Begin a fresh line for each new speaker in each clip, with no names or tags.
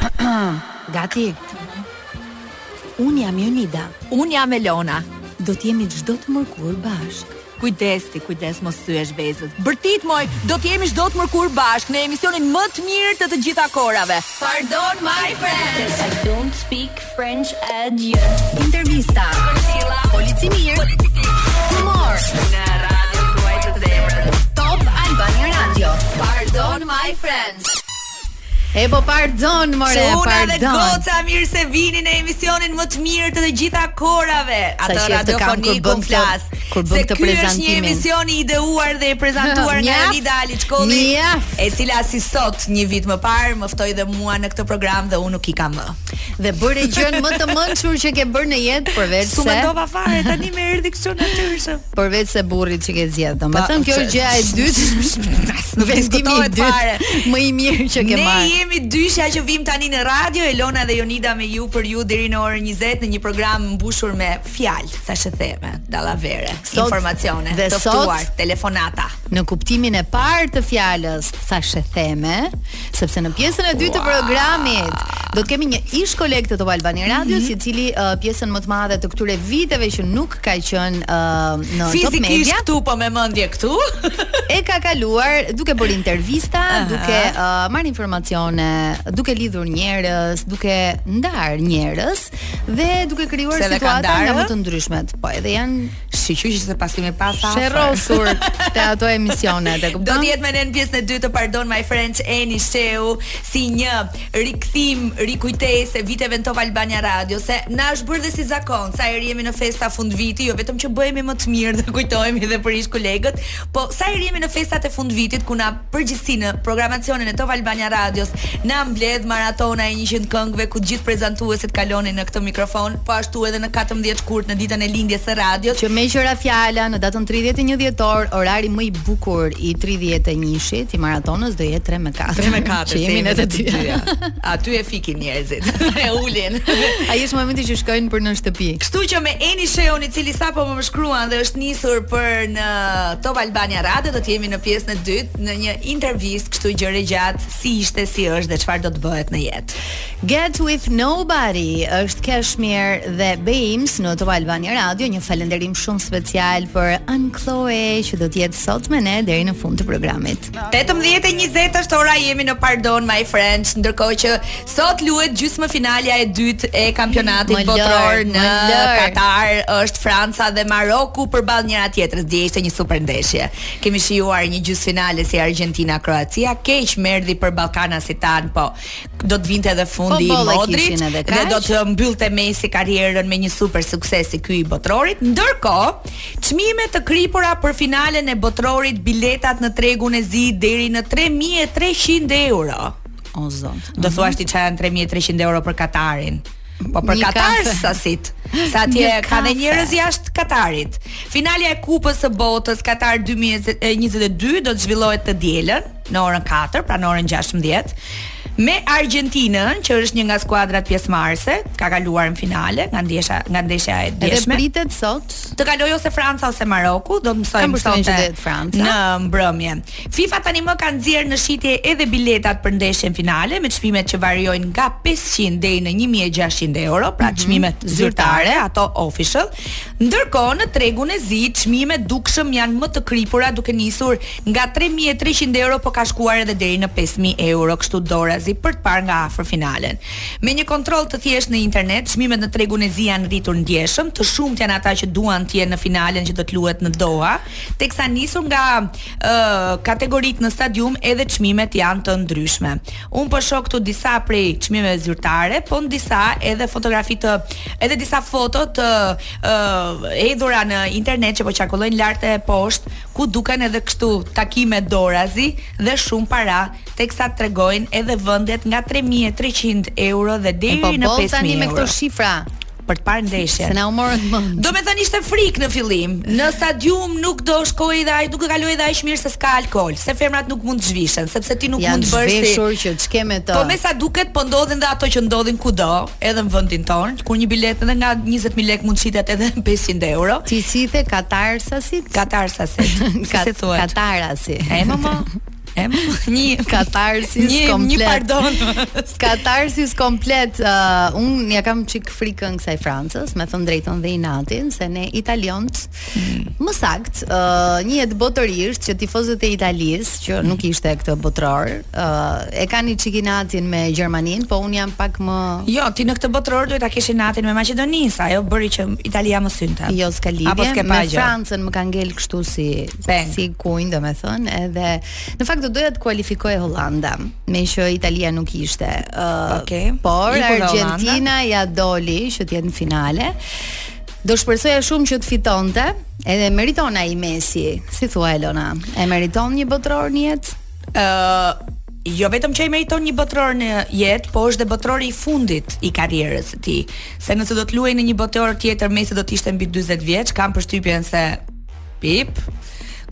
Ahem, gati. Unë jam Jonida.
Unë jam Elona.
Do të jemi çdo të mërkurë bashkë.
Kujdes ti, kujdes mos thyesh vezët. Bërtit moj, do të jemi çdo të mërkurë bashkë në emisionin më të mirë të të gjitha kohërave. Pardon my friends.
I don't speak French, et tu.
Intervista. Polici mirë. Humor.
Në radion tuaj të zemrës.
Top Albania Radio.
Pardon my friends.
E po pardon more, pardon.
Çuna dhe goca mirë se vini në emisionin më të mirë të të gjitha kohërave. Atë radiofonik flas.
Kur
bën
këtë
prezantimin. Është një emision i ideuar dhe i prezantuar nga Jonida Aliçkolli, e cila si sot një vit më parë më ftoi dhe mua në këtë program dhe unë nuk ika më.
Dhe bëre gjënë më të mençur që ke bërë në jetë përveç se.
S'u mendova fare tani më erdhi kështu natyrshëm.
Përveç se burrit që ke zgjedhur, domethënë kjo është gjëja e dytë.
Nuk
vendimi i
dytë fare.
Më i mirë që ke marrë.
Ne jemi dyshja që vim tani në radio Elona dhe Jonida me ju për ju deri në orën 20 në një program mbushur me fjalë, thashetheme, dallavere, informacione,
dhe
të ftuar, telefonata.
Në kuptimin e parë të fjalës, thashetheme, sepse në pjesën e dytë të programit do të kemi një ish koleg të Top Albania Radios,
mm -hmm.
i cili uh, pjesën më të madhe të këtyre viteve që nuk ka qenë uh, në
Fizikisht Top
Media.
Fizikisht këtu po me mendje këtu.
e ka kaluar duke bërë intervista,
uh -huh.
duke uh, marrë informacione, duke lidhur njerëz, duke ndarë njerëz dhe duke krijuar situata nga më të ndryshmet. Po edhe janë
shyqyr që s'e paskemi pas afër.
Sherrosur te ato emisionet, e kupton?
Do të jetë me ne në pjesën e dytë të Pardon My Friends Eni Shehu si një rikthim, rikujtesë e viteve në Top Albania Radio, se na është bërë dhe si zakon, sa herë jemi në festa fundviti, jo vetëm që bëhemi më të mirë dhe kujtohemi dhe për ish kolegët, po sa herë jemi në festat e fundvitit kur në përgjithësi në programacionin e Top Albania Radios, na mbledh maratona e 100 këngëve ku të gjithë prezantuesit kalonin në këtë mikrofon, Po ashtu edhe në katërmbëdhjetë shkurt në ditën e lindjes së radios.
Që meqë ra fjala në datën 31 dhjetor, orari më i bukur i 31-shit i maratonës do jetë 3 me 4.
3 me 4,
që jemi ne të dyja.
Aty e fikin njerëzit. e ulin.
Ai është momenti që shkojnë për në shtëpi.
Kështu që me Eni Shehun i cili sapo më shkruan dhe është nisur për në Top Albania Radio do të jemi në pjesën e dytë në një intervistë kështu gjerë e gjatë si ishte si është dhe çfarë do të bëhet në jetë.
Get with nobody është Kshmr dhe Beams në Top Albania Radio. Një falënderim shumë special për An Chloe që do të jetë sot me ne deri në fund të programit.
18:20 është ora, jemi në Pardon My Friends, ndërkohë që sot luhet gjysmëfinalja e dytë e kampionatit
Më lër, botëror
në
më lër.
Katar, është Franca dhe Maroku përballë njëra tjetrës. Dje ishte një super ndeshje. Kemi shijuar një gjysmëfinale si Argentina-Kroacia, keq më erdhi për ballkanasit tanë, po. do të vinte edhe fundi
po,
i
Modriç
dhe do të mbyllte Mesi karrierën me një super sukses si ky i Botërorit. Ndërkohë, çmime të kripura për finalen e Botërorit, biletat në tregun e zi deri në 3300 euro.
O zot.
Do mhm. thuash ti çfarë janë 3300 euro për Katarin? Po për katarasit. Se atje ka dhe njerëz jashtë Katarit. Finalja e Kupës së Botës Katar 2022 do të zhvillohet të dielën. në orën 4, pra në orën 16, me Argjentinën, që është një nga skuadrat pjesëmarrëse, ka kaluar në finale nga ndeshja nga ndeshja e djeshme.
Edhe pritet sot
të kalojë ose Franca ose Maroku, do të mësojmë
sot
në mbrëmje. FIFA tanimë ka nxjerrë në shitje edhe biletat për ndeshjen finale me çmimet që variojnë nga 500 deri në 1600 euro, pra
mhm.
çmimet mm -hmm. zyrtare, ato official. Ndërkohë në tregun e zi çmimet dukshëm janë më të kripura duke nisur Nga tre mijë e treqind euro po ka shkuar edhe deri në pesë mijë euro, kështu dorazi për të parë nga afër finalen. Me një kontroll të thjeshtë në internet, çmimet në tregun e zi janë rritur ndjeshëm, të shumtë janë ata që duan të jenë në finalen që do të luhet në Doha, teksa nisur nga kategoritë në stadium edhe çmimet janë të ndryshme. Unë po shoh këtu disa prej çmimeve zyrtare, po ndërsa edhe fotografi të edhe disa foto të hedhura në internet që po qarkullojnë lart e poshtë ku duken edhe kështu takime dorazi dhe shumë para, teksa tregojnë edhe vendet nga tre mijë e treqind euro dhe deri në
pesë
mijë euro.
Po boll tani me këto shifra
për të parë ndeshjen.
Se na u morën
mendtë. Domethënë ishte frikë në fillim. Në stadium nuk do shkoj dhe ai nuk e kaloi dhe aq mirë se s'ka alkool, se femrat nuk mund të zhvishen, sepse ti nuk
Janë
mund të bësh si.
Janë zhveshur që ç'ke me të.
Po me sa duket po ndodhin dhe ato që ndodhin kudo, edhe në vendin tonë. Kur një biletë edhe nga 20 mijë lekë mund të shitet edhe 500 euro.
Ti si the
katarsasit? Katarsasit.
Ka,
si thuhet?
Katarasi.
E më më. E më një
katarsis
një,
komplet.
Një pardon.
katarsis komplet. Uh, unë ja kam çik frikën kësaj Francës, me thënë të drejtën dhe inatin se ne italianët Më sakt, ë uh, njihet botërisht që tifozët e Italisë, që nuk ishte këtë botëror, ë uh, e kanë çik inatin me Gjermaninë, po unë jam pak më
Jo, ti në këtë botëror duhet ta kishe inatin me Maqedoninë, se ajo bëri që Italia mos hynte.
Jo, s'ka lidhje.
Apo s'ke pa gjë.
Me Francën më ka ngel kështu si
peng.
si kujt, domethënë, edhe në fakt do doja të kualifikohej Holanda, meqë Italia nuk ishte. Ë uh,
okay.
por Argjentina ja doli që të jetë në finale. Do shpresoja shumë që të fitonte, edhe meriton ai Messi. Si thua Elona, e meriton një botëror në jetë?
Ë uh, Jo vetëm që e meriton një botëror në jetë, po është dhe botërori i fundit i karrierës së tij. Se nëse do të luajë në një botëror tjetër, Messi do të ishte mbi 40 vjeç, kam përshtypjen se Pip.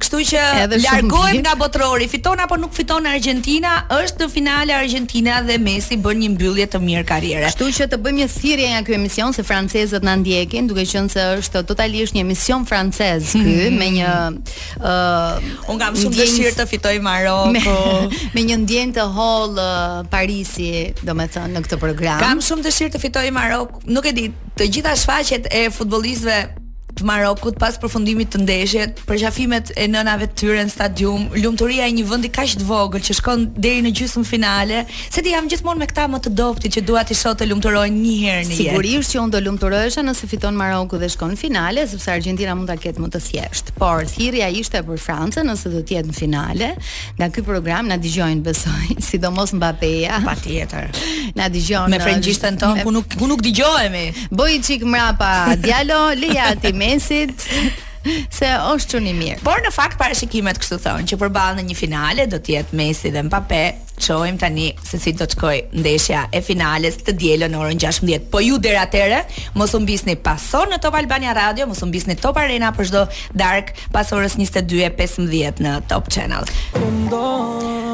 Kështu që
Edhe largohet
nga botërori, fiton apo nuk fiton Argentina, është në finale Argentina dhe Messi bën një mbyllje të mirë karriere.
Kështu që të bëjmë një thirrje nga ky emision se francezët na ndjekin, duke qenë se është totalisht një emision francez ky mm -hmm. me një ë
uh, Un kam shumë dëshirë të
fitojë
Maroko.
Me, me një ndjenjë të hollë uh, Parisi, domethënë në këtë program.
Kam shumë dëshirë të fitojë Maroko. Nuk e di, Të gjitha shfaqjet e futbollistëve të Marokut pas përfundimit të ndeshjes, përqafimet e nënave të tyre në stadium, lumturia e një vendi kaq të vogël që shkon deri në gjysmëfinale, se di jam gjithmonë me këta më të dobëtit që dua t'i shoh të lumturojnë një herë në jetë.
Sigurisht që unë do lumturohesha nëse fiton Maroku dhe shkon në finale, sepse Argentina mund ta ketë më të thjeshtë. Por thirrja ishte për Francën nëse do të jetë në finale, Nga ky program na dëgjojnë besoj, sidomos Mbapeja.
Patjetër.
Na dëgjon
me frëngjishten tonë ku nuk ku nuk dëgjohemi.
Bëj çik mrapa djalo, lëja ti Messit. se është çun i mirë.
Por në fakt parashikimet kështu thonë që përballë në një finale do të jetë Messi dhe Mbappe. Shohim tani se si do të shkojë ndeshja e finales të dielën në orën 16. Po ju deri atëhere mos humbisni Pasvon në Top Albania Radio, mos humbisni Top Arena për çdo Darkë pas orës njëzet e dy e pesëmbëdhjetë në Top Channel.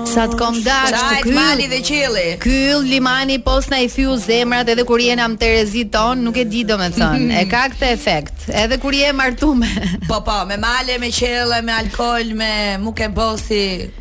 Sa të kom dash të
Çajt, mali dhe qielli.
Ky Yll Limani po s'na i thyu zemrat edhe kur jena në terezi tonë, nuk e di domethënë, e ka këtë efekt, edhe kur je e martume.
Po po, me male, me qiej, me alkool, me muke bosi.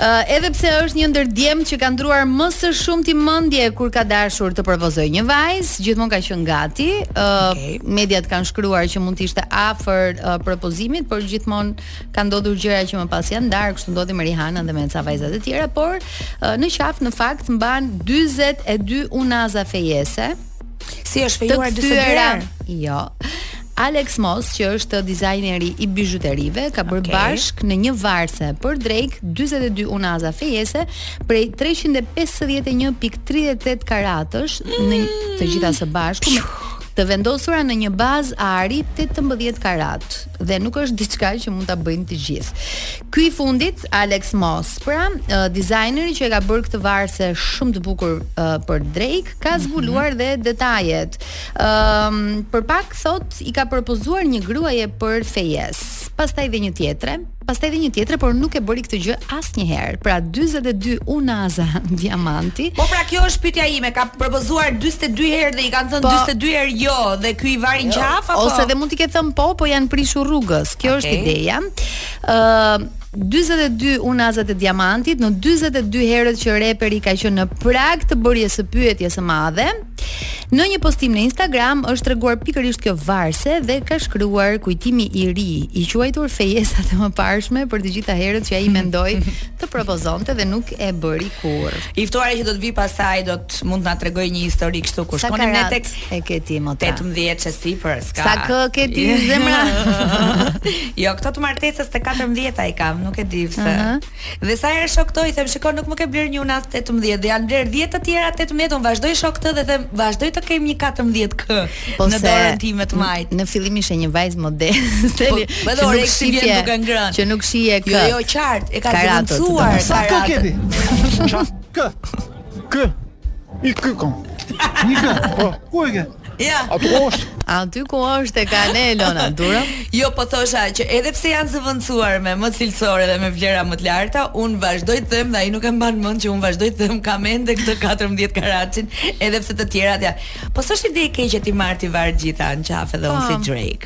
Edhe pse është një ndër djemtë që ka ndruar më së shumti mendje kur ka dashur të propozojë një vajzë, gjithmonë ka qenë gati. Ë
okay.
mediat kanë shkruar që mund të ishte afër uh, propozimit, por gjithmonë ka ndodhur gjëra që më pas janë ndarë, kështu ndodhi me Rihanna dhe me ca vajza të tjera, por uh, në qafë në fakt mban 42 unaza fejese.
Si është fejuar disa
Jo. Alex Moss, që është dizajneri i bizhuterive, ka bërë
okay.
bashkë në një varse për Drake 42 unaza fejese prej 351.38 karatësh mm. në të gjitha së bashku me të vendosura në një bazë ari 18 karat dhe nuk është diçka që mund ta bëjnë të gjithë. Ky i fundit Alex Moss, pra uh, dizajneri që e ka bërë këtë varse shumë të bukur uh, për Drake, ka mhm. zbuluar mm -hmm. dhe detajet. Ëm um, për pak thotë i ka propozuar një gruaje për fejesë, pastaj dhe një tjetre, pastaj dhe një tjetre, por nuk e bëri këtë gjë asnjëherë. Pra 42 unaza diamanti.
Po pra kjo është pyetja ime, ka propozuar 42 herë dhe i kanë thënë
po,
42 herë jo dhe ky i varin jo, qafë apo?
Ose dhe mund t'i ketë thënë po, po janë prishur rrugës. Kjo okay.
është
ideja. Ë uh, 42 unazat e diamantit në 42 herët që reperi ka qenë në prag të bërjes së pyetjes së madhe, Në një postim në Instagram është treguar pikërisht kjo varëse dhe ka shkruar kujtimi i ri, i quajtur fejesat e mëparshme për të gjitha herët që ai mendoi të propozonte dhe nuk e bëri kurrë.
I ftuari që do të vijë pastaj do të mund të na tregojë një histori kështu kur shkojmë ne tek
e ke ti më
18 vjeç e sipër, s'ka.
Sa kë ke ti zemra?
jo, këto të martesës të 14-a i kam, nuk e di pse.
Uh -huh.
Dhe sa herë shoh këtë i them shiko nuk më ke blerë një unazë tetëmbëdhjetë dhe janë blerë dhjetë të tjera tetëmbëdhjetë unë vazhdoj shoh këtë dhe them vazhdoj të kem një katërmbëdhjetë k po në dorën time të majtë.
Në fillim ishe një vajzë modeste.
Po, po oreksi vjen duke ngrënë.
Që nuk shihje k.
Jo, jo, qartë, e ka zëvendësuar
karatën.
Sa
k
ke ti? Kë. Kë. I kë kom. Një kë. Po, ku e ke?
Ja.
A ty ku është?
A ty ku është e ka ne Elona Duro?
jo, po thosha që edhe pse janë zëvendësuar me më cilësore dhe me vlera më të larta, un vazhdoj të them dhe ai nuk e mban mend që un vazhdoj të them kam ende këtë 14 karatin, edhe pse të tjerat janë. Po s'është ide e keqe t'i marr t'i var gjitha në qafë dhe un si Drake.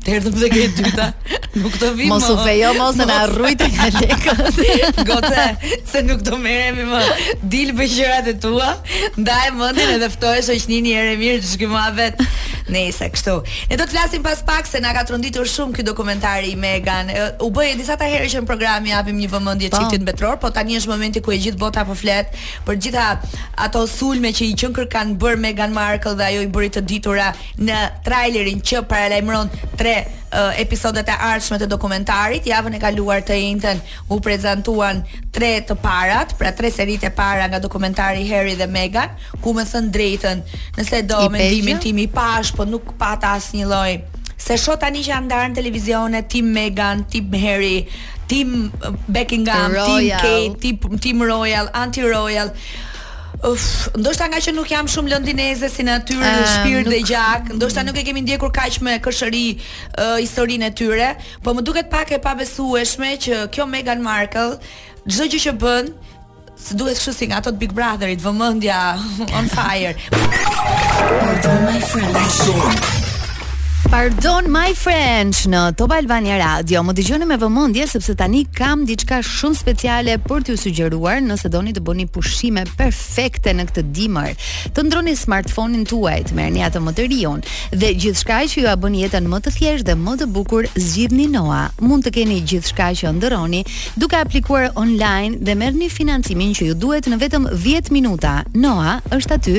Të
erdhëm dhe te e dyta. Nuk të vijmë.
Mos u fejo mos na rruaj nga lekët.
Goce, se nuk do merremi më. Dil bëj gjërat e tua, ndaje mendjen edhe ftoje shoqnin një herë mirë të shkëmavet. Nejse kështu. Ne do të flasim pas pak se na ka tronditur shumë ky dokumentar i Megan. U bë e disata herë që në program i japim një vëmendje
po.
çiftit mbretëror, po tani është momenti ku e gjithë bota po flet për gjitha ato sulme që i qenkërkan bërë Megan Markle dhe ajo i bëri të ditura në trailerin që paralajmëron tre uh, episodet e ardhshme të dokumentarit. Javën e kaluar të enjten u prezantuan tre të parat, pra tre seritë e para nga dokumentari Harry dhe Meghan, ku me thën të drejtën, nëse do mendimin tim i pashë, po nuk pata asnjë lloj se shoh tani që janë ndarë në televizione team Meghan, team Harry, team Buckingham,
Royal.
team Kate, team, team Royal, anti Royal. Uf, ndoshta ngaqë nuk jam shumë londineze si natyrë,
uh,
shpirt
nuk...
dhe gjak, ndoshta nuk e kemi ndjekur kaq me kërshëri uh, historinë e tyre, po më duket pak e pabesueshme që kjo Meghan Markle çdo gjë që bën S'duhet kështu si nga ato të Big Brotherit, vëmendja on fire. Oh, my friend.
Pardon my French në Top Albania Radio. Më dëgjoni me vëmendje sepse tani kam diçka shumë speciale për t'ju sugjeruar nëse doni të bëni pushime perfekte në këtë dimër. Të ndërroni smartphone-in tuaj, të merrni atë më të riun dhe gjithçka që jua bën jetën më të thjeshtë dhe më të bukur zgjidhni Noa. Mund të keni gjithçka që ëndërroni duke aplikuar online dhe merrni financimin që ju duhet në vetëm 10 minuta. Noa është aty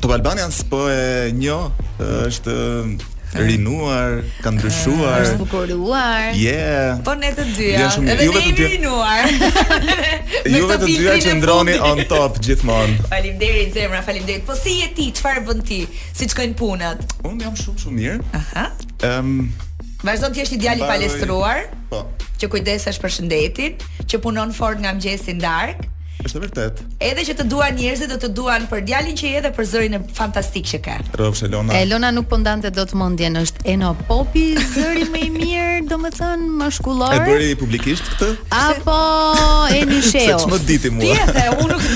Top Albania
s'po e njoh, është rinuar, ka ndryshuar.
Është zbukuruar.
Yeah.
Po ne të dyja.
Ja, shumë,
edhe
jo
ne jemi rinuar.
ju
vetë
të dyja
qëndroni
on top gjithmonë.
Faleminderit zemra, faleminderit. Po si je ti? Çfarë bën ti? Si shkojnë punët?
Unë jam shumë shumë mirë.
Aha.
Ehm um,
Vazhdon të jesh djali i palestruar.
Po.
Që kujdesesh për shëndetin, që punon fort nga mëngjesi në darkë.
Është e vërtetë.
Edhe që të duan njerëzit dhe të duan për djalin që je dhe për zërin fantastik që ke.
Rrofsh Elona.
Elona nuk po ndante dot mendjen, është Eno Popi zëri më i mirë, domethënë mashkullor.
E bëri publikisht këtë?
Apo Eni
Shehu.
Se
ç'më gjeti mua.
Ti e unë nuk.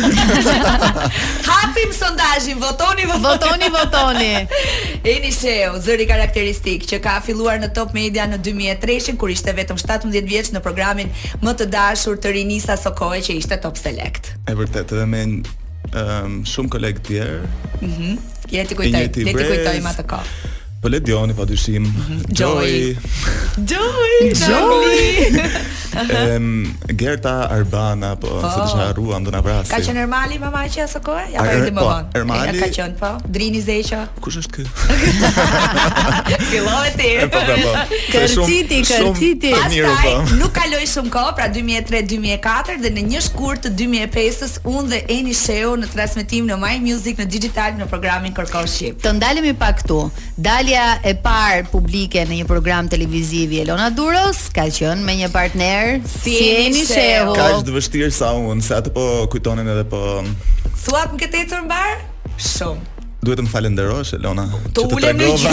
Hapim sondazhin, votoni, votoni.
Votoni, votoni.
Eni Shehu, zëri karakteristik që ka filluar në Top Media në 2003-shin kur ishte vetëm 17 vjeç në programin Më të dashur të rinisë aso kohe që ishte Top Select.
E vërtetë, edhe me um, shumë kolegë tjerë. Mhm.
Mm le ta kujtoj, le
ta
kujtojmë atë kohë.
Po Ledioni pa dyshim.
Mm -hmm.
Joy.
Joy.
Joy.
Ehm Gerta Arbana po, po. se të harruam do na vrasë.
Ka qenë Ermal Mamaqi aso kohe? Ja po, më vonë. Po, ka qenë po. Drini Zeqa.
Kush është ky?
Fillove ti.
Po, po, po.
Kërciti, kërciti.
Mirëpo.
Nuk kaloi shumë kohë, pra 2003-2004 dhe në 1 shkurt të 2005-s unë dhe Eni Shehu në transmetim në My Music në Digitalb në programin Kërkon Shqip.
Të ndalemi pak këtu. Dalja e parë publike në një program televiziv i Elona Duros ka qenë me një partner si Eni Shehu.
Ka qenë vështirë sa unë, se atë po kujtonim edhe po
Thuat më këtë ecur mbar? Shumë.
Duhet të më falenderosh Elona, që
të
tregova.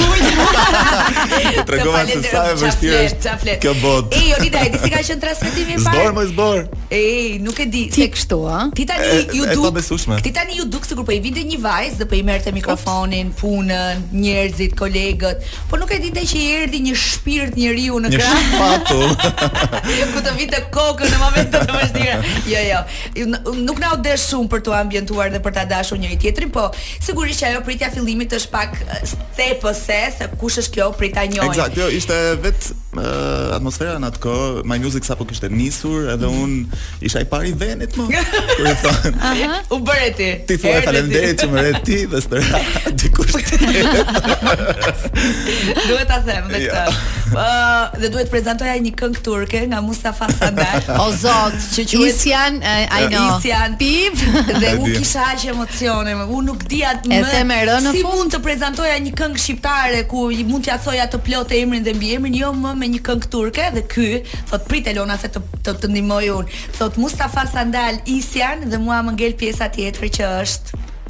Të tregova se sa e vështirë është kjo botë.
Ej, Jonida, e di si ka qenë transmetimi i parë?
Zor më zor.
Ej, nuk e di.
Ti kështu, a?
Këtij tani
iu
duk.
Është
Këtij tani iu duk sikur po i vinte një vajzë dhe po i merrte mikrofonin, punën, njerëzit, kolegët, po nuk e dinte që i erdhi një shpirt njeriu në krah.
Një shpatull.
Ku të vinte kokën në momente të vështira. Jo, jo. nuk na u desh shumë për t'u ambientuar dhe për ta dashur njëri tjetrin, po sigurisht që ajo pritja e fillimit është pak stepëse se kush është kjo prita njëri.
Eksakt, kjo jo, ishte vetë uh, atmosfera në atë kohë, My Music sapo kishte nisur, edhe mm. unë isha i pari i vendit më. Kur i thonë. Aha.
U bëre ti.
Ti thua faleminderit që më re ti dhe s'të ra dikush tjetër.
duhet ta them dhe këtë. Ëh, uh, dhe duhet prezantoja një këngë turke nga Mustafa Sandal.
o zot.
Që quhet
Isjan, uh, I know.
Isjan
Pip
dhe unë kisha aq emocione, unë nuk di atë
më. Edhe me rënë në
si
fund.
mund të prezantoja një këngë shqiptare ku mund t'ja thoja të plotë emrin dhe mbiemrin, jo më me një këngë turke dhe ky thot prit Elona se të të, të ndihmoj unë. Thot Mustafa Sandal Isjan dhe mua më ngel pjesa tjetër që është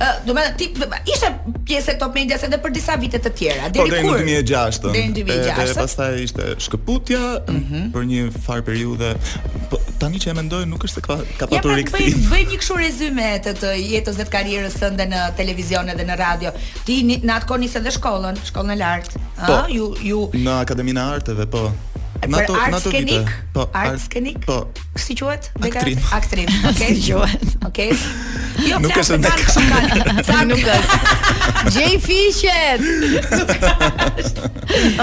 Ë, do të thënë ti ishte pjesë e Top Medias edhe për disa vite të tjera,
po,
deri kur?
Po deri në 2006.
Deri në 2006.
Edhe pastaj ishte shkëputja mm -hmm. për një far periudhe. Po tani që e mendoj nuk është se ka ka patur
ja,
rikthim.
Ja, bëj bëj një kështu rezume të të jetës dhe të karrierës tënde në televizion edhe në radio. Ti në atë kohë nisi edhe shkollën, shkollën e lartë.
Po,
Ëh, ju ju
në Akademinë e Arteve, po. Në ato në ato vite. Po,
Art skenik.
Po,
si quhet?
Dega
aktrim. Aktrim. Okej. Okay.
Si quhet?
Okej. Okay. Jo,
nuk është
dega. Sa
nuk është. Gjej fishet.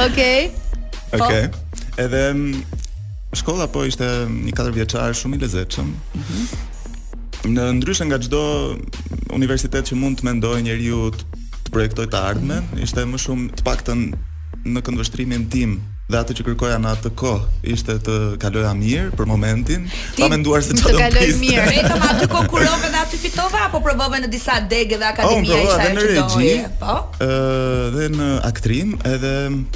Okej. Po.
Okej. Edhe mm, shkolla po ishte një katër vjeçar shumë i lezetshëm. Mm -hmm. Në ndryshe nga çdo universitet që mund të mendojë njeriu të projektojë të ardhmen, ishte më shumë të paktën në këndvështrimin tim dhe atë që kërkoja në atë kohë ishte të kaloja mirë për momentin, Ti, pa menduar se çfarë do
të
bëj.
Të kaloje mirë.
Vetëm aty konkurrove dhe aty fitova apo provove në disa degë dhe akademia
oh,
ishte ajo që doje, po?
Ë dhe në aktrim, edhe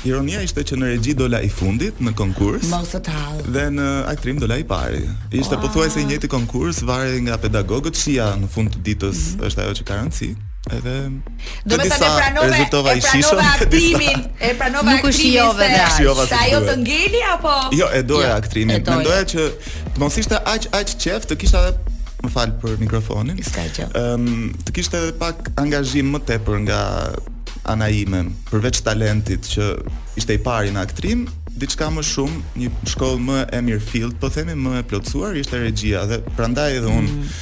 ironia ishte që në regji dola i fundit në konkurs.
Mos u tall.
Dhe në aktrim dola i pari. Ishte wow. pothuajse i njëjti konkurs, varej nga pedagogët, shija në fund të ditës mm -hmm. është ajo që ka rëndësi. Edhe
Do me thënë e pranove, e pranove aktrimin, e pranove
Nuk
aktrimin
shijove dhe
shijova
se ajo të ngeli apo
Jo, e doja
jo,
aktrimin. Mendoja që të mos ishte aq aq qejf, të kisha më fal për mikrofonin. Ëm, um, të kishte edhe pak angazhim më tepër nga ana ime, përveç talentit që ishte i pari në aktrim, diçka më shumë, një shkollë më e mirë filled, po themi më e plotësuar ishte regjia dhe prandaj edhe unë
mm.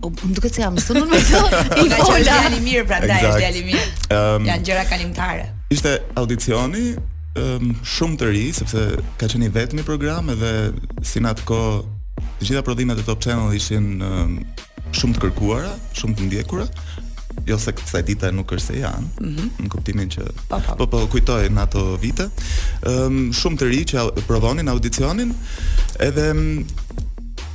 Po
më duket se
jam sundur me
këto. Po ka qenë
djalë i
mirë prandaj, exact.
është
djalë i mirë.
Um,
Janë gjëra kalimtare.
Ishte audicioni um, shumë të rinj sepse ka qenë i vetmi program edhe si në atë kohë të gjitha prodhimet e Top Channel ishin um, shumë të kërkuara, shumë të ndjekura. Jo se kësaj dite nuk është se janë, mm -hmm. në kuptimin që
po po,
po, po kujtoj në ato vite. Ëm um, shumë të rinj që provonin audicionin, edhe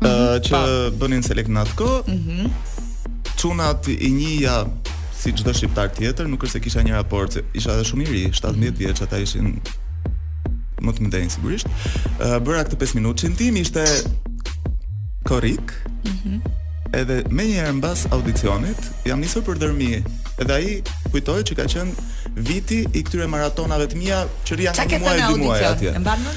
ë që
po.
bënin selekt në atë kohë. Mhm. Çunat i njihja si çdo shqiptar tjetër, nuk është se kisha një raport, se isha edhe shumë i ri, 17 vjeç, ata ishin më të mëdhenj sigurisht. Ë bëra këtë 5 minutëshin tim ishte korrik. Mhm. Edhe menjëherë mbas audicionit, jam nisur për Dhërmi. Edhe ai kujtoi që ka qenë viti i këtyre maratonave të mia që rrija
Çfarë nga ke
një muaj
thënë në e
dy muaj
audicion?
atje.
E mban mend?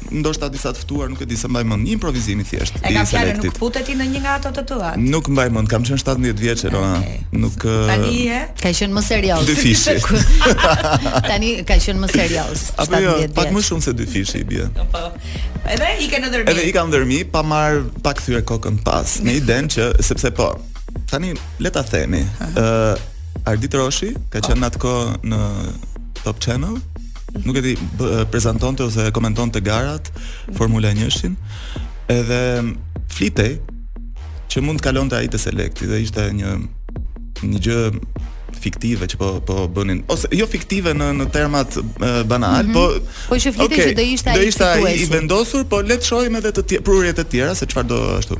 ndoshta disa të ftuar, nuk e di se mbaj mend, një improvizim i thjeshtë.
E kam fjalën nuk futeti në një nga ato të tuat.
Nuk mbaj mend, kam qenë 17 vjeç Era,
okay.
nuk
tani e
ke qenë më serioz.
Dyfishi.
tani ka qenë më serioz.
Apo jo, pak më shumë se dyfishi i bie.
Po. Edhe ika në Dhërmi.
Edhe ika në Dhërmi pa marr pa kthyer kokën pas. Me idenë që sepse po. Tani le ta themi, ë uh, Ardit Roshi ka qenë atë kohë në Top Channel. nuk e di, prezantonte ose komentonte garat Formula 1-shin. Edhe flitej që mund të kalonte ai te selekti dhe ishte një një gjë fiktive që po po bënin ose jo fiktive në në termat banale, mm -hmm. po
po që flitej
okay,
që do ishte ai
do ishte ai i vendosur, po le të shohim edhe të tje, prurjet e tjera se çfarë do ashtu.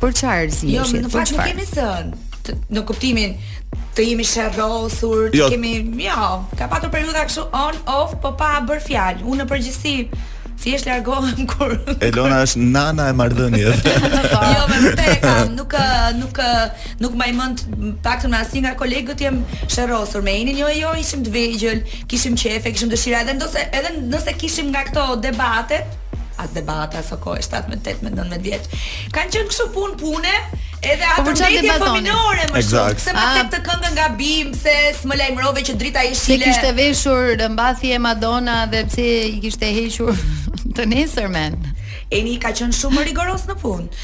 Për
çfarë zgjidhje?
Jo, në fakt nuk kemi thënë në kuptimin të jemi sherrosur, të
jo.
kemi, jo, ka patur periudha kështu on off, po pa bër fjalë. Unë në përgjithësi thjesht largohem kur
Elona është nana e marrëdhënies. Po.
jo, më vërtet kam, nuk nuk nuk mbaj mend të paktën me asnjë nga kolegët jam sherrosur. Me Enin jo jo ishim të vegjël, kishim qejfe, kishim dëshira edhe nëse edhe nëse kishim nga këto debatet, ato debate sa kohë 17 18 19 vjeç. Kan qenë kështu punë pune, edhe
po
ato
debate
fëminore më shumë. Se më tek të këngë nga bim, se s'më lajmërove që drita ishte.
Se kishte veshur mbathje Madonna dhe pse i kishte hequr të nesërmen.
Eni ka qenë shumë rigoroz në punë.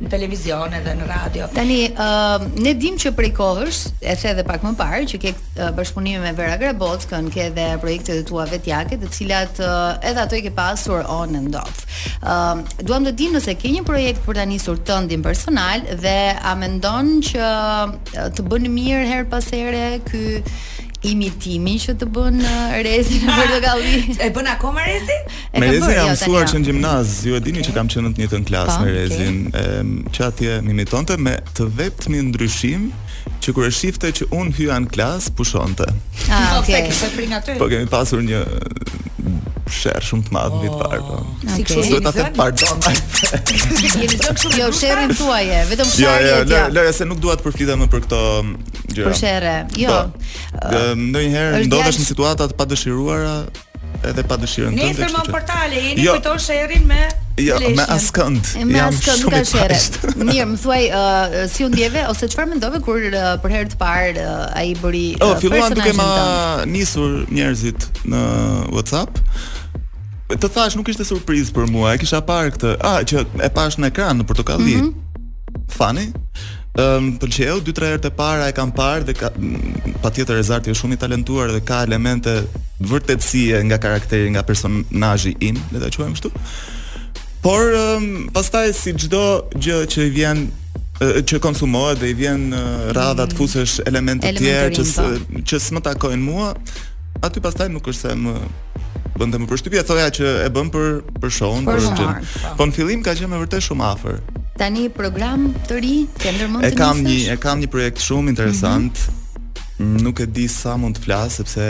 në televizion edhe në radio.
Tani ë uh, ne dimë që prej kohësh, e the edhe pak më parë që ke uh, bashkëpunime me Vera Grabockën, ke edhe projektet e tua vetjake, të cilat uh, edhe ato i ke pasur on and off. Ë uh, duam të dimë nëse ke një projekt për ta nisur tëndin personal dhe a mendon që uh, të bën mirë herë pas here ky imitimi që të bën uh, Rezi në Portokalli.
e bën akoma Rezi?
E
me Rezin jam mësuar që në gjimnaz, ju e dini okay. që kam qenë në të njëjtën klasë
po,
me Rezin, okay. që atje më imitonte me të vetmin ndryshim që kur e shifte që un hyja në klasë, pushonte.
Ah, okay.
Po kemi pasur një sherr shumë të madh një vit më parë. Po.
Oh.
Si
kështu
do ta them pardon.
Jeni zënë shumë
jo sherrin tuaj, vetëm
jo,
sherrin.
Jo, jo, lëre se nuk dua të përflitem më për këto gjëra.
Për sherre. Jo.
Ndonjëherë ndodhesh në situata të padëshiruara, edhe pa dëshirën tënde.
Nesër
në
portale Eni
jo,
kujton sherrin me
Jo, Leshin.
me
askënd.
Me
askënd
ka
sherre.
Mirë, më thuaj uh, si u ndjeve ose çfarë mendove kur uh, për herë të parë uh, ai bëri uh,
oh, filluan duke ma nisur njerëzit në WhatsApp. Të thash nuk ishte surprizë për mua, e kisha parë këtë. Ah, që e pash në ekran në Portokalli.
Mm
-hmm. Funny. Ëm më pëlqeu dy tre herët e para e kam parë dhe patjetër Rezarti është shumë i talentuar dhe ka elemente vërtetësie nga karakteri, nga personazhi im, le ta quajmë kështu. Por um, pastaj si çdo gjë që i vjen që konsumohet dhe i vjen radha të mm. fusësh elementë të tjerë që po. që s'më takojnë mua, aty pastaj nuk është se më Bën dhe më përshtypje, thoja që e bën për për show-un,
për gjë.
Po. po në fillim ka qenë me vërtet shumë afër.
Tani program të ri ke ndërmend të E
kam një, e kam një projekt shumë interesant.
Mm -hmm
nuk e di sa mund të flas sepse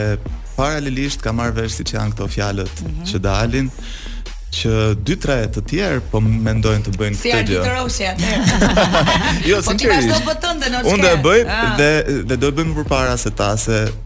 paralelisht kam marrë vesh siç janë këto fjalët
mm -hmm.
që dalin që dy tre të tjerë po mendojnë të bëjnë
si
këtë gjë.
Si Roshi atë.
jo,
po sinqerisht. Po ti vazhdo botën dhe në çka.
Unë do e bëj
ah.
dhe dhe do e bëj më përpara se ta se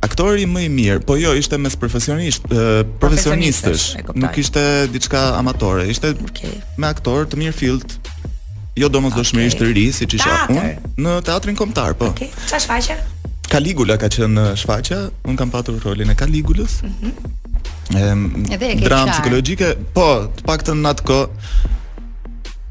Aktori më i mirë, po jo, ishte mes profesionisht, profesionistësh, nuk ishte diçka amatore, ishte
okay.
me aktorë të mirëfilltë, jo domosdoshmërisht
okay.
të rinj, siç isha unë, në teatrin kombëtar, po.
Okay. Ça shfaqje?
Kaligula ka qenë shfaqja, unë kam patur rolin e
Kaligulës,
mm
-hmm. e, e
dramë psikologjike, po, të paktën atë kohë,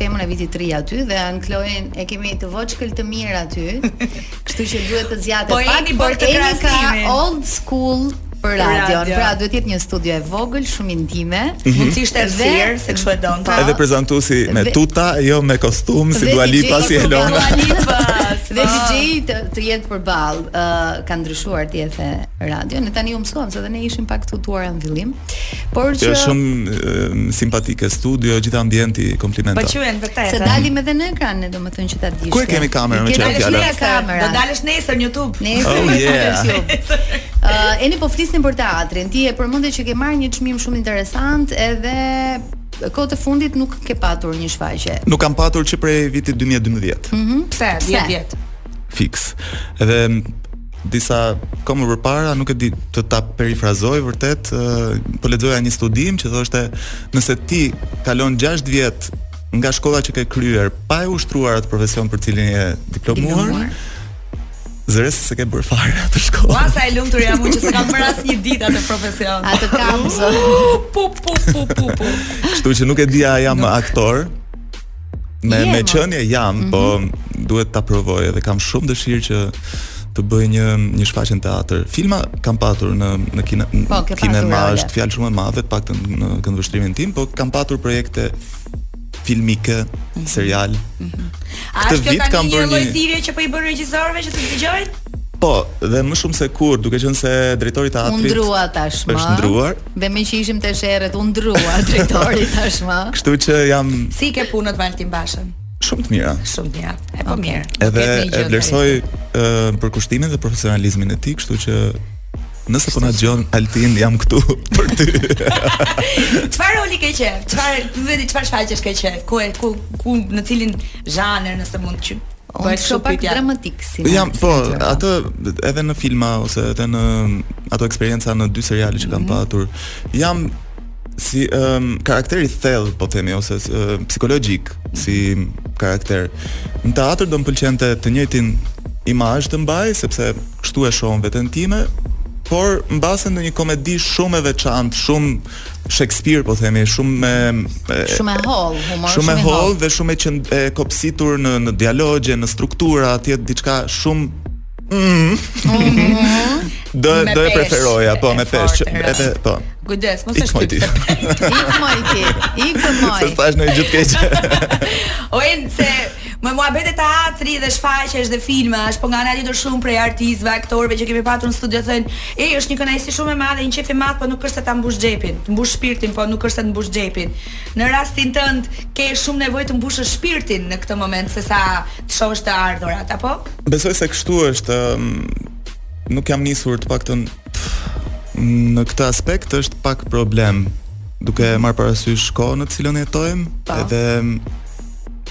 Pemën e vitit të ri aty dhe an Kloen e kemi të voçkël të mirë aty. Kështu që duhet të zgjatet
po
pak, por Eni ka old school për radio.
radio.
Pra duhet të jetë një studio e vogël, shumë intime.
Mm -hmm.
Mund
të ishte errësirë se kështu e donte.
Pra,
Edhe prezantuesi me tuta, jo me kostum si Dua Lipa si Elona.
Dhe DJ të, të jetë përball, ë uh, ka ndryshuar ti edhe radio. Ne tani u mësuam se dhe ne ishim pak tutuar në fillim. Por
që është shumë simpatike studio, gjithë ambienti
komplimenta.
Po
quen vërtet.
Se dalim edhe në ekran ne domethënë që ta dish.
Ku e kemi kamerën me çfarë
fjalë?
Ke
kamerën.
Do dalësh nesër në YouTube.
Nesër.
Oh yeah.
Uh, eni po flisnim për teatrin. Ti e përmende që ke marrë një çmim shumë interesant edhe kohët e fundit nuk ke patur një shfaqje.
Nuk kam patur që prej vitit 2012. Mhm.
Mm Pse? 10 vjet.
Fix. Edhe disa kohë më përpara, nuk e di të ta perifrazoj vërtet, po lexoja një studim që thoshte nëse ti kalon 6 vjet nga shkolla që ke kryer pa e ushtruar atë profesion për cilin je diplomuar,
zëre
se s'e ke bërë fare atë shkollë.
Ua sa e lumtur jam unë që s'e kam bërë asnjë ditë atë profesion.
Atë kam zë.
Pu pu pu pu pu.
Kështu që nuk e di a jam aktor, Me me qenie jam, mm -hmm. po mhm. duhet ta provoj edhe kam shumë dëshirë që të bëj një një shfaqje në teatër. Filma kam patur në në kine,
po,
kinema është fjalë shumë e madhe, të paktën në këndvështrimin tim, po kam patur projekte filmike, mm -hmm. serial.
Mm
-hmm.
A është kjo tani një lloj thirrje që po i bën regjisorëve që të dëgjojnë?
Po, dhe më shumë se kurrë, duke qenë se drejtori i teatrit është ndruar,
Dhe me që ishim të sherrët, u ndrrua drejtori tashma.
Kështu që jam...
Si ke punët me Altin Bashën?
Shumë të mira.
Shumë të mira. E po mirë.
Edhe e vlerësoj përkushtimin dhe profesionalizmin e tij, kështu që Nëse po na dëgjon Altin, jam këtu për ty.
Çfarë roli ke qejf? Çfarë, vetë çfarë shfaqjesh ke qejf? Ku e ku ku në cilin zhanër nëse mund të Po
kështu pak dramatik si.
Jam po atë edhe në filma ose edhe në ato eksperienca në dy seriale që kam
mm -hmm.
patur. Jam si um, karakter i thellë po themi ose uh, psikologjik mm -hmm. si karakter. Në teatër do më pëlqente të njëjtin imazh të mbaj sepse kështu e shoh unë veten time, por mbase ndonjë komedi shumë e veçantë, shumë Shakespeare po themi shumë me
shumë e hollë humor
shumë e hollë dhe shumë e qënd, e kopsitur në në dialogje në struktura atje diçka shumë mm. mm. do
me
do e preferoja po me
peshë
edhe po
Kujdes, mos e shtyp.
Ik moj ti. Ik moj.
Se s'thashë ndonjë gjë të keqe.
Oj, se Më mua mbete te teatri dhe shfaqjesh dhe filma, është po nga ana tjetër shumë prej artistëve, aktorëve që kemi patur në studio thonë, Ej është një kënaqësi shumë e madhe një qejf i madh po nuk është se ta mbush xhepin të mbush shpirtin po nuk është se të mbush xhepin në rastin tënd ke shumë nevojë të mbushësh shpirtin në këtë moment se sa të shohësh të ardhurat apo
besoj se kështu është nuk jam nisur të paktën në këtë aspekt është pak problem duke e marr parasysh kohën në të cilën jetojmë
po.
edhe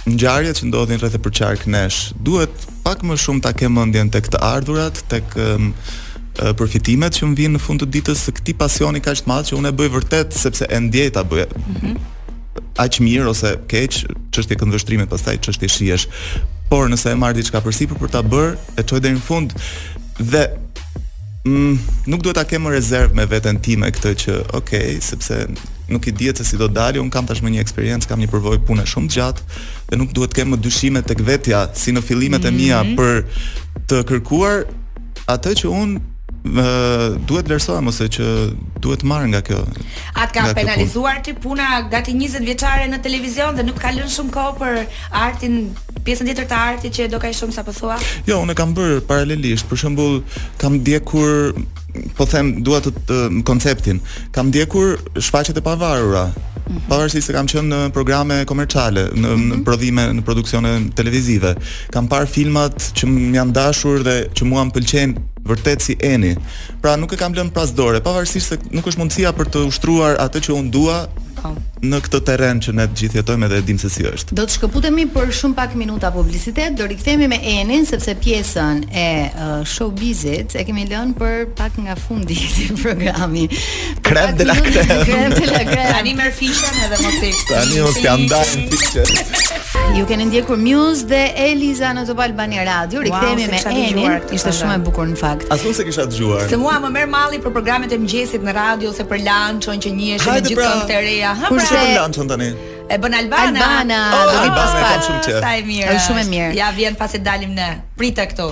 ngjarjet që ndodhin rreth e përqark nesh duhet Pak më shumë ta kem mendjen tek të ardhurat, tek përfitimet që më vijnë në fund të ditës së këtij pasioni kaq të madh që unë e bëj vërtet sepse e ndjej ta bëj. Mm -hmm. Aq mirë ose keq, çështje këndvështrimi pastaj çështje shijesh. Por nëse e marr diçka përsipër për ta bërë, e çoj deri në fund dhe Mm, nuk duhet ta kem më rezervë me veten time këtë që, ok, sepse nuk i dihet se si do dalë, unë kam tashmë një eksperiencë, kam një përvojë pune shumë të gjatë dhe nuk duhet të kem më dyshime tek vetja si në fillimet mm -hmm. e mia mhm. për të kërkuar atë që unë duhet vlerësohem ose që duhet marr nga kjo.
A
të ka
penalizuar ty puna gati 20 vjeçare në televizion dhe nuk të ka lënë shumë kohë për artin Pjesën tjetër të artit që e do kaq shumë sa po thua?
Jo, unë kam bërë paralelisht. Për shembull, kam ndjekur po them dua të, të konceptin. Kam ndjekur shfaqjet e pavarura. Mhm. Pavarësisht se kam qenë në programe komerciale, në, në mhm. prodhime, në produksione televizive, kam parë filmat që më janë dashur dhe që mua më pëlqejnë vërtet si Eni. Pra nuk e kam lënë pas dore, pavarësisht se nuk është mundësia për të ushtruar atë që unë dua
po.
në këtë terren që ne të gjithë jetojmë dhe e dimë se si është.
Do të shkëputemi për shumë pak minuta publicitet, do rikthehemi me Enin sepse pjesën e uh, showbizit e kemi lënë për pak nga fundi i këtij programi.
Krem de la krem.
Krem de la krem.
Tani merr fishën edhe mos i.
Tani mos ia ndajmë fishën.
Ju keni ndjekur Muse dhe Eliza në Top Albania Radio. Rikthehemi me Enin. Ishte shumë e bukur në fakt.
As unë s'e kisha dëgjuar.
Se mua më merr malli për programet e mëngjesit në radio ose për lançon që njihesh me gjithë
pra.
këngë të reja. Ha pra.
Kush e lançon tani?
E bën Albana.
Albana.
Oh, Albana kam shumë qejf.
Sa e mirë.
Është shumë e mirë.
Ja vjen pasi dalim ne. Prite këtu.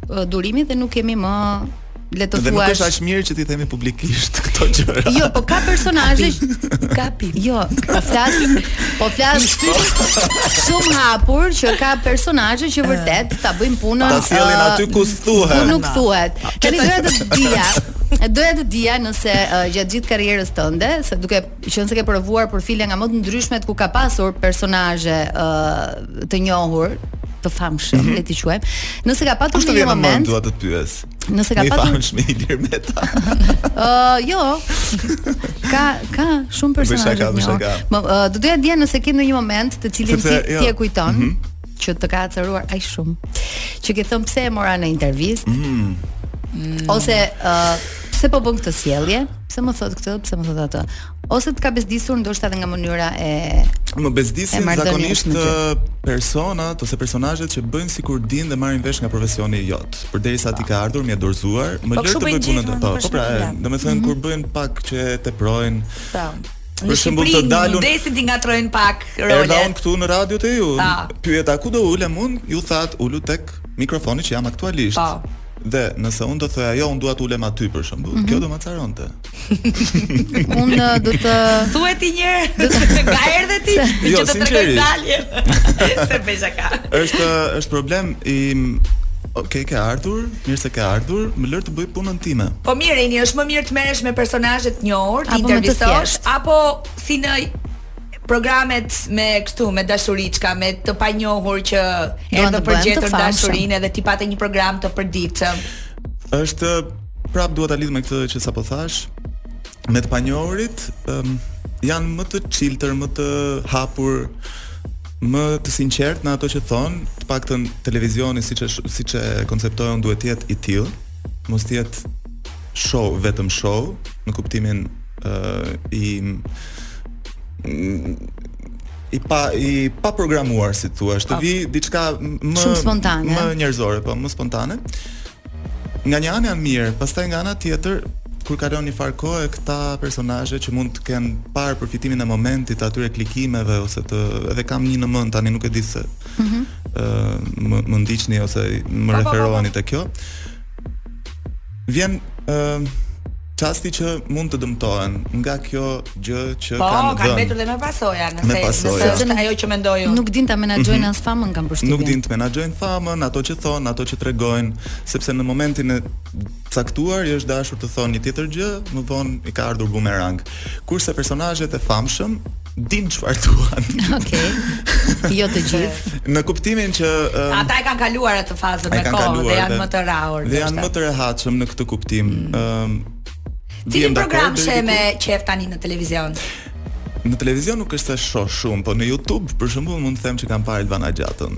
durimi dhe nuk kemi më le të thuash.
Dhe nuk është aq mirë që t'i themi publikisht këto gjëra.
Jo, po ka personazhe.
Ka, po.
Jo, po flas, po flas shumë hapur që ka personazhe që vërtet ta bëjnë punën.
Ta sjellin
uh,
aty ku thuhet.
Ku nuk thuhet. Tani doja të dija, doja të dija nëse uh, gjatë gjithë karrierës tënde, se duke Qenë se ke provuar profile nga më të ndryshmet ku ka pasur personazhe ë uh, të njohur, të famshëm, mm -hmm. le t'i quajmë. Nëse ka patur një moment,
dua të të pyes.
Nëse ka patur
famshëm i Ilir Meta.
Ë, uh, jo. Ka ka shumë personazhe. Më uh, do doja të di nëse ke ndonjë moment të cilin ti
jo.
ti e kujton. Mm -hmm. që të ka acaruar aq shumë. Që ke thënë pse e mora në intervistë? Mm. Mm. Ose uh, pse po bën këtë sjellje? Pse më thotë këtë, pse më thotë atë? Ose të ka bezdisur ndoshta edhe nga mënyra e
Më bezdisin zakonisht personat ose personazhet që bëjnë sikur dinë dhe marrin vesh nga profesioni jot. Përderisa ti ke ardhur, më je dorëzuar, më
po,
lër të bëj punën. Po, po pra,
domethënë mhm.
kur bëjnë pak që e teprojnë.
Po. Në
për
shembull
të dalun
desin t'i ngatërrojnë pak rolet.
Erdha unë këtu në radio te ju. Pyeta ku do ulem unë? Ju thatë ulu tek mikrofoni që jam aktualisht. Pa.
Po.
Dhe nëse unë do thoja jo, unë dua të ulem aty për shembull,
mm -hmm.
kjo do më acaronte.
unë uh, do të
thuaj ti një herë, do të nga erdhe ti,
jo,
që të tregoj dalje. Se bëj shaka.
Është është problem i Okej, okay, ke ardhur, Mirë se ke ardhur, më lër të bëj punën time.
Po mirë Eni, është më mirë të merresh me personazhe të njohur,
t'i
intervistosh apo si në programet me kështu me dashuriçka me të panjohur që erdhën për
të
gjetur dashurinë edhe ti pate një program të përditshëm.
Është prap dua ta lidh me këtë që sapo thashë me të panjohurit, um, janë më të çiltër, më të hapur, më të sinqertë në ato që thonë, të paktën televizioni siç është siç e konceptoj unë duhet të jetë i tillë, mos të jetë show vetëm show në kuptimin uh, i i pa i paprogramuar si të thuash, të vijë diçka më
më spontane,
më njerëzore, po më spontane. Nga një anë janë mirë, pastaj nga ana tjetër kur kalon një farë kohë këta personazhe që mund të kenë parë përfitimin e momentit të atyre klikimeve ose të edhe kam një në mend tani nuk e di se ëh
mm
-hmm. më ndiqni ose më referoheni te kjo vjen ëh Çasti që mund të dëmtohen nga kjo gjë që
po
kanë dhënë.
Po, kanë mbetur dhe me pasoja, nëse
me pasoja.
nëse është ajo që mendoj unë.
Nuk din ta menaxhojnë mm -hmm. as famën kam përshtypjen.
Nuk din të menaxhojnë famën, ato që thonë, ato që tregojnë, sepse në momentin e caktuar i është dashur të thonë një tjetër gjë, më vonë i ka ardhur bumerang. Kurse personazhet e famshëm din çfarë duan.
Okej. Okay. Jo të gjithë.
Në kuptimin që um,
ata e kanë kaluar atë fazën me kohë dhe janë më të rrahur.
Dhe janë më të rehatshëm në këtë kuptim. Ëm
mm.
um, Cili
program
sheh
me qef tani në televizion?
Në televizion nuk është se shoh shumë, po në YouTube për shembull mund të them që kam parë Elvana Gjatën.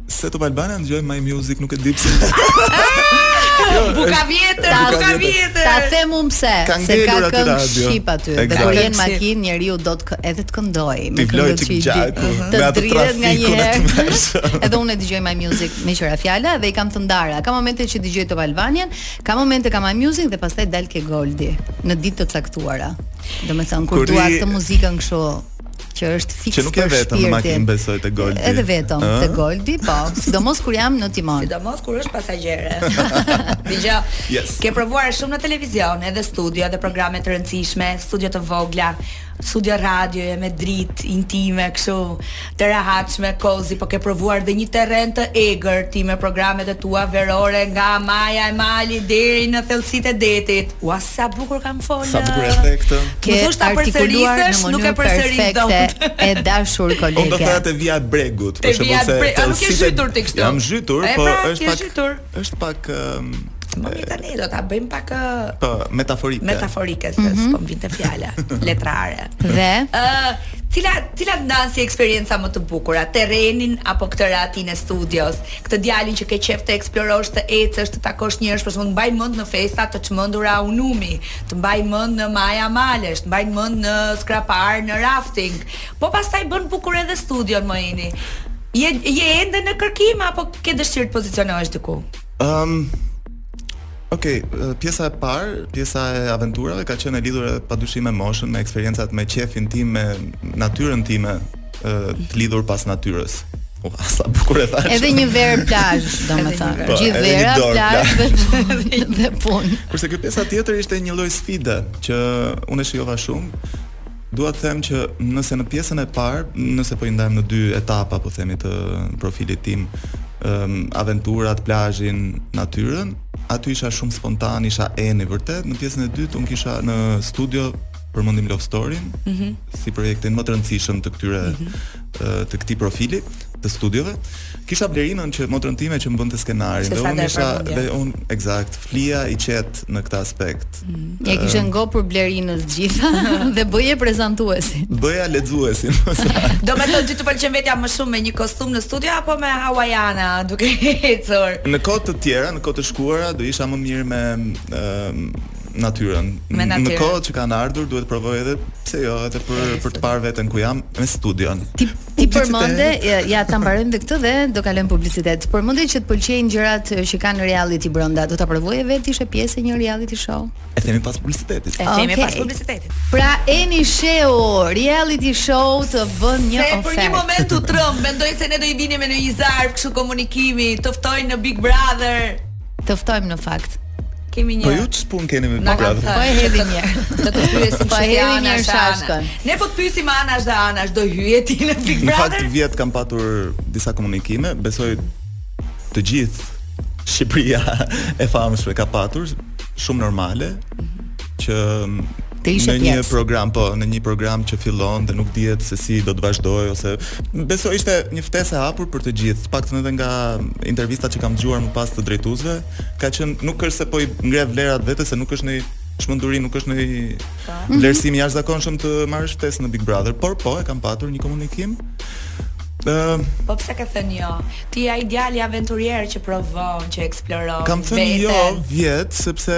Se
Top
Albana ndjoj My Music, nuk e di pse.
Jo, buka vjetër, buka vjetër.
Ta them unë pse, se ka këngë shqip aty. Dhe kur je
në
makinë, njeriu do të edhe të këndoj me
këngë
të
gjatë. Të
dridhet nga një herë. Edhe unë dëgjoj My Music meqë ra fjala dhe i kam të ndara. Ka momente që dëgjoj Top Albania, ka momente kam My Music dhe pastaj dal ke Goldi në ditë të caktuara. Domethënë kur dua këtë muzikën kështu që është fiks
kur
je
vetëm në makinë besoj te Goldi.
Edhe vetëm
uh?
te Goldi, po, sidomos kur jam në timon.
Sidomos kur është pasagjere. Dgjë.
Yes.
Ke provuar shumë në televizion, edhe studio dhe programe të rëndësishme, studio të vogla, studio radio e me dritë intime kështu të rehatshme kozi po ke provuar dhe një terren të egër ti me programet e tua verore nga maja e malit deri në thellësitë e detit ua Sa bukur kam fol.
Sa bukur e the këtë.
Ke
është
artikuluar
nuk e përsëri
perfekte e dashur kolege.
Unë do të thoja Vija Bregut, për shembull se.
A nuk je zhytur ti këtu?
Jam zhytur, po
pra,
është pak. Është pak
Më vjen tani do ta bëjmë pak
po metaforike.
Metaforike, mm -hmm. s'po vinte fjala letrare.
Dhe
ë uh, cila cila ndan si eksperjenca më të bukura, terrenin apo këtë rehatinë e studios, Këtë diellin që ke qef të eksplorosh, të ecësh, të takosh njerëz, për shembull, të mbaj mend në festa të çmendura Unumi, të mbaj mend në maja malesh, të mbaj mend në Skrapar, në rafting. Po pastaj bën bukur edhe studion moj Eni. Je je ende në kërkim apo ke dëshirë të pozicionohesh diku?
Ëm Okej, okay, pjesa e parë, pjesa e aventurave ka qenë e lidhur padyshim me moshën, me eksperiencat, me qefin tim, me natyrën time, të lidhur pas natyrës. Po, sa bukur e thashë.
Edhe një verë plazh, domethënë.
Po,
Gjithë vera plazh dhe dhe punë.
Kurse kjo pjesa tjetër ishte një lloj sfide që unë e shijova shumë. Dua të them që nëse në pjesën e parë, nëse po i ndajmë në dy etapa, po themi të profilit tim, um, aventurat, plazhin, natyrën, aty isha shumë spontan, isha Eni vërtet. Në pjesën e dytë unë kisha në studio përmendim Love Story mm -hmm. si projektin më të rëndësishëm të këtyre mm -hmm. të këtij profili të studiove. Kisha Blerinën që motrën time që më bënte skenarin dhe unë isha dhe unë eksakt flija i qetë në këtë aspekt.
Mm -hmm. Ia kishe uh, ngopur Blerinës të gjitha dhe bëje prezantuesin.
Bëja lexuesin.
Domethënë ty të pëlqen vetja më shumë me një kostum në studio apo me hawaiana duke ecur.
Në kohë të tjera, në kohë të shkuara do isha më mirë me uh, natyrën.
Me natyrën.
Në kohë që kanë ardhur duhet të provoj edhe pse jo, edhe për Edhe për të parë veten ku jam me studion.
Ti ti përmende, ja, ja ta mbarojmë dhe këtë dhe do kalojmë publicitet. Përmende që të pëlqejnë gjërat eh, që kanë reality brenda. Do ta provoje vetë të ishe pjesë e një reality show?
E themi pas publicitetit.
E themi
Okej.
pas publicitetit.
Pra Eni Shehu, reality show të bën një
Se për një
ofertë.
moment u tremb, mendoi se ne do i vinim me në një zarf kështu komunikimi, të ftojnë në Big Brother.
Të ftojmë në fakt.
Kemi një.
Po ju ç'pun keni me Big Brother?
Po e hedhim një.
Po të pyesim
po e
hedhim
një
shashkë. Ne po të pyesim anash e anash do hyje ti në Big Brother.
Në fakt vjet kam patur disa komunikime, besoj të gjithë Shqipëria e famshme ka patur shumë normale. që
të ishte
në një program po në një program që fillon dhe nuk dihet se si do të vazhdojë ose besoj ishte një ftesë e hapur për të gjithë të paktën edhe nga intervistat që kam dëgjuar më pas të drejtuesve ka qenë nuk është se po i ngre vlerat vetes se nuk është një çmenduri nuk është një mhm. vlerësim i jashtëzakonshëm të marrësh ftesë në Big Brother por po e kam patur një komunikim Uh,
po pse ke thënë jo? Ti ai djali aventurier që provon, që eksploron.
Kam thënë jo vjet sepse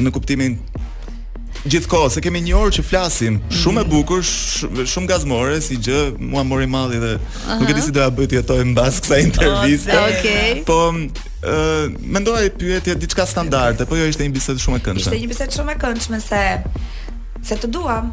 në kuptimin gjithkohë se kemi një orë që flasim shumë e mhm. bukur, shumë shum gazmore si gjë, më mori malli dhe uh -huh. nuk e di si do t'ia bëj të jetoj mbas kësaj interviste.
Oh, okay.
Po ë uh, mendoja pyetje diçka standarde, po jo ishte një bisedë shumë e këndshme.
Ishte një bisedë shumë e këndshme se se të duam.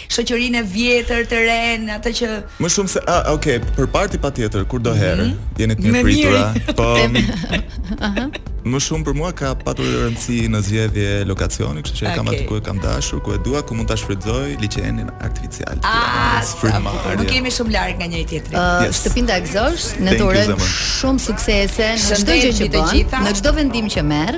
Shoqërinë e vjetër, të renë, atë që
Më shumë se a, ok, për parti patjetër kurdoherë. Mm -hmm. Jeni të
mirëpritura.
Po. Më shumë për mua ka patur rëndësi në zgjedhje lokacioni, kështu që okay. kam aty ku e kam dashur, ku e dua, ku mund ta shfrytëzoj liçenin artificial.
Ah, nuk jemi shumë larg nga njëri tjetri.
Uh,
yes.
Shtëpinë ta gëzosh, ne të urojmë shumë suksese në çdo gjë që bën, në çdo vendim që merr.